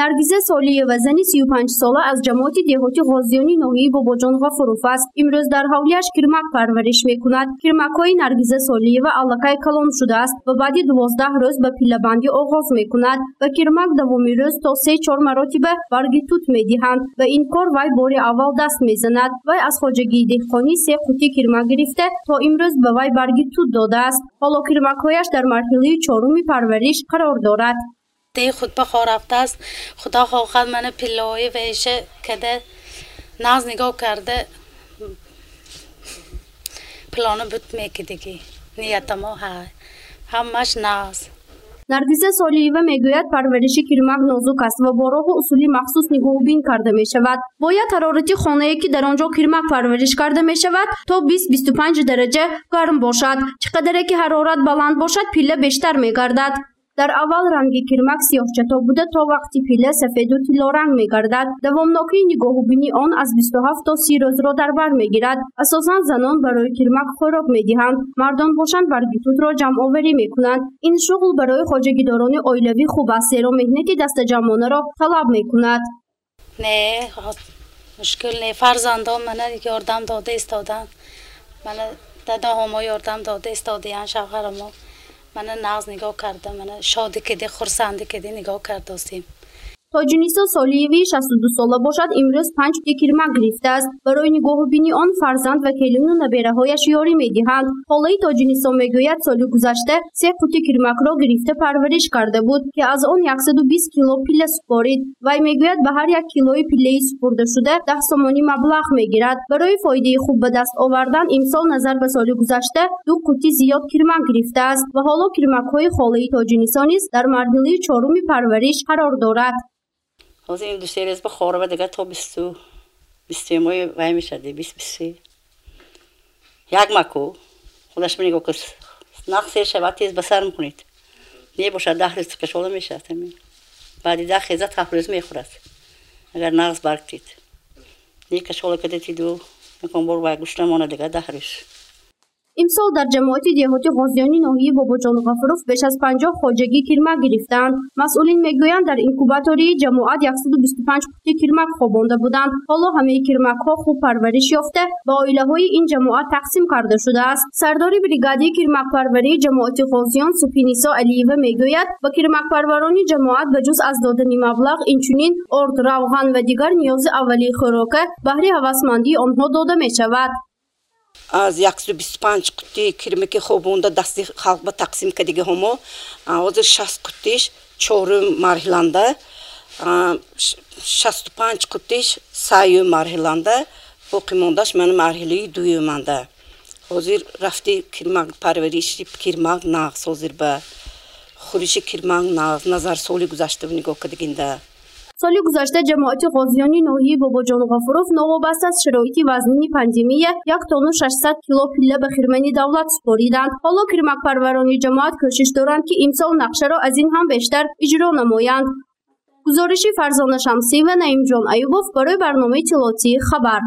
наргиза солиева зани сию панҷсола аз ҷамоати деҳоти ғозиёни ноҳияи бобоҷон ғафуров аст имрӯз дар ҳавлияш кирмак парвариш мекунад. Кирмакҳои наргиза солиева аллакай калон шудааст ва баъди дувоздаҳ рӯз ба пиллабандӣ оғоз мекунад. Ба кирмак давоми рӯз то се чор маротиба барги тут медиҳанд ба ин кор вай бори аввал даст мезанад. Вай аз хоҷагии деҳқонӣ се қутӣ кирмак гирифта то имрӯз ба вай барги тут додааст. Ҳоло кирмакҳояш дар марҳилаи чоруми парвариш қарор дорад ди худбахо рафтааст худо хоҳад мана пиллаҳои веша када нағз нигоҳ карда плону буд мекидиги ниятамо ҳай ҳамаш нағз. Наргиза солиева мегӯяд парвариши кирмак нозук аст ва бо роҳу усули махсус нигоҳубин карда мешавад. Бояд ҳарорати хонае ки дар он ҷо кирмак парвариш карда мешавад то бист бисту панҷ дараҷа гарм бошад. Чӣ қадаре ки ҳарорат баланд бошад пилла бештар мегардад дар аввал ранги кирмак сиёҳчатоб буда то вақти пилла сафеду тиллоранг мегардад. Давомнокии нигоҳубини он аз бисту ҳафт то си рӯзро дар бар мегирад. Асосан занон барои кирмак хӯрок медиҳанд. Мардон бошанд барги тутро ҷамъоварӣ мекунанд. Ин шуғл барои хоҷагидорони оилавӣ хуб аст зеро меҳнати дастаҷамъонаро талаб мекунад. Не мушкил не. Фарзандон мана ёрдам дода истоданд мана дадаҳомо ёрдам дода истодиянд шавҳарамо мана нағз нигоҳ карда мана шодӣ киди хурсандӣ киди нигоҳ кардостем тоҷинисо солиеви шастду сола бошад имрӯз панҷ кирмак гирифтааст барои нигоҳубини он фарзанд ва келину набераҳояш ёрӣ медиҳанд. Ҳолаи тоҷинисо мегӯяд соли гузашта се қути кирмакро гирифта парвариш карда буд ки аз он яксаду бист кило пилла супорид вай мегӯяд ба ҳар як килои пиллаи супурдашуда даҳ сомонӣ маблағ мегирад. Барои фоидаи хуб ба даст овардан имсол назар ба соли гузашта ду қути зиёд кирмак гирифтааст ва ҳоло кирмакҳои холаи тоҷинисо низ дар марҳилаи чоруми парвариш қарор дорад ҳозир ин дусе рез бихорова дига то бисту бистуемои вай мешади бист бисту як маку худаш минигоҳ ки нақ сер шавад тез ба сар мекунед мебошад даҳ рӯз кашола мешавад баъди даҳ хезад ҳафт рӯз мехӯрад. Агар нағз баргтид. Не кашола кадатиду якон бор вай гӯш намонад дига даҳ рӯз имсол дар ҷамоати деҳоти ғозиёни ноҳияи бобоҷон ғафуров беш аз панҷоҳ хоҷагӣ кирмак гирифтаанд. Масъулин мегӯянд дар инкубатории ҷамоат яксаду бисту панҷ қути кирмак хобонда буданд. Ҳоло ҳамаи кирмакҳо хуб парвариш ёфта ба оилаҳои ин ҷамоат тақсим карда шудааст. Сардори бригадии кирмакпарварии ҷамоати ғозиён супинисо алиева мегӯяд ба кирмакпарварони ҷамоат ба ҷуз аз додани маблағ инчунин орд равған ва дигар ниёзи аввалии хӯрока баҳри ҳавасмандии онҳо дода мешавад аз яксу бисту панҷ қутии кирмаки хобонда дасти халқ ба тақсим кардагиҳомо ҳозир шаст қутиш чорум марҳиланда шасту панҷ қутиш саюм марҳиланда боқӣ мондаш мана марҳилаи дуюманда ҳозир рафти кирмак парвариши кирмак нағз ҳозир ба хӯриши кирмак нағз назар соли гузашта нигоҳ кардагинда соли гузашта ҷамоати ғозиёни ноҳияи бобоҷон ғафуров новобаста аз шароити вазнини пандемия як тону шашсад кило пилла ба хирмани давлат супориданд ҳоло кирмакпарварони ҷамоат кӯшиш доранд ки имсол нақшаро аз ин ҳам бештар иҷро намоянд. Гузориши фарзона шамсиева наимҷон аюбов барои барномаи иттилоотии хабар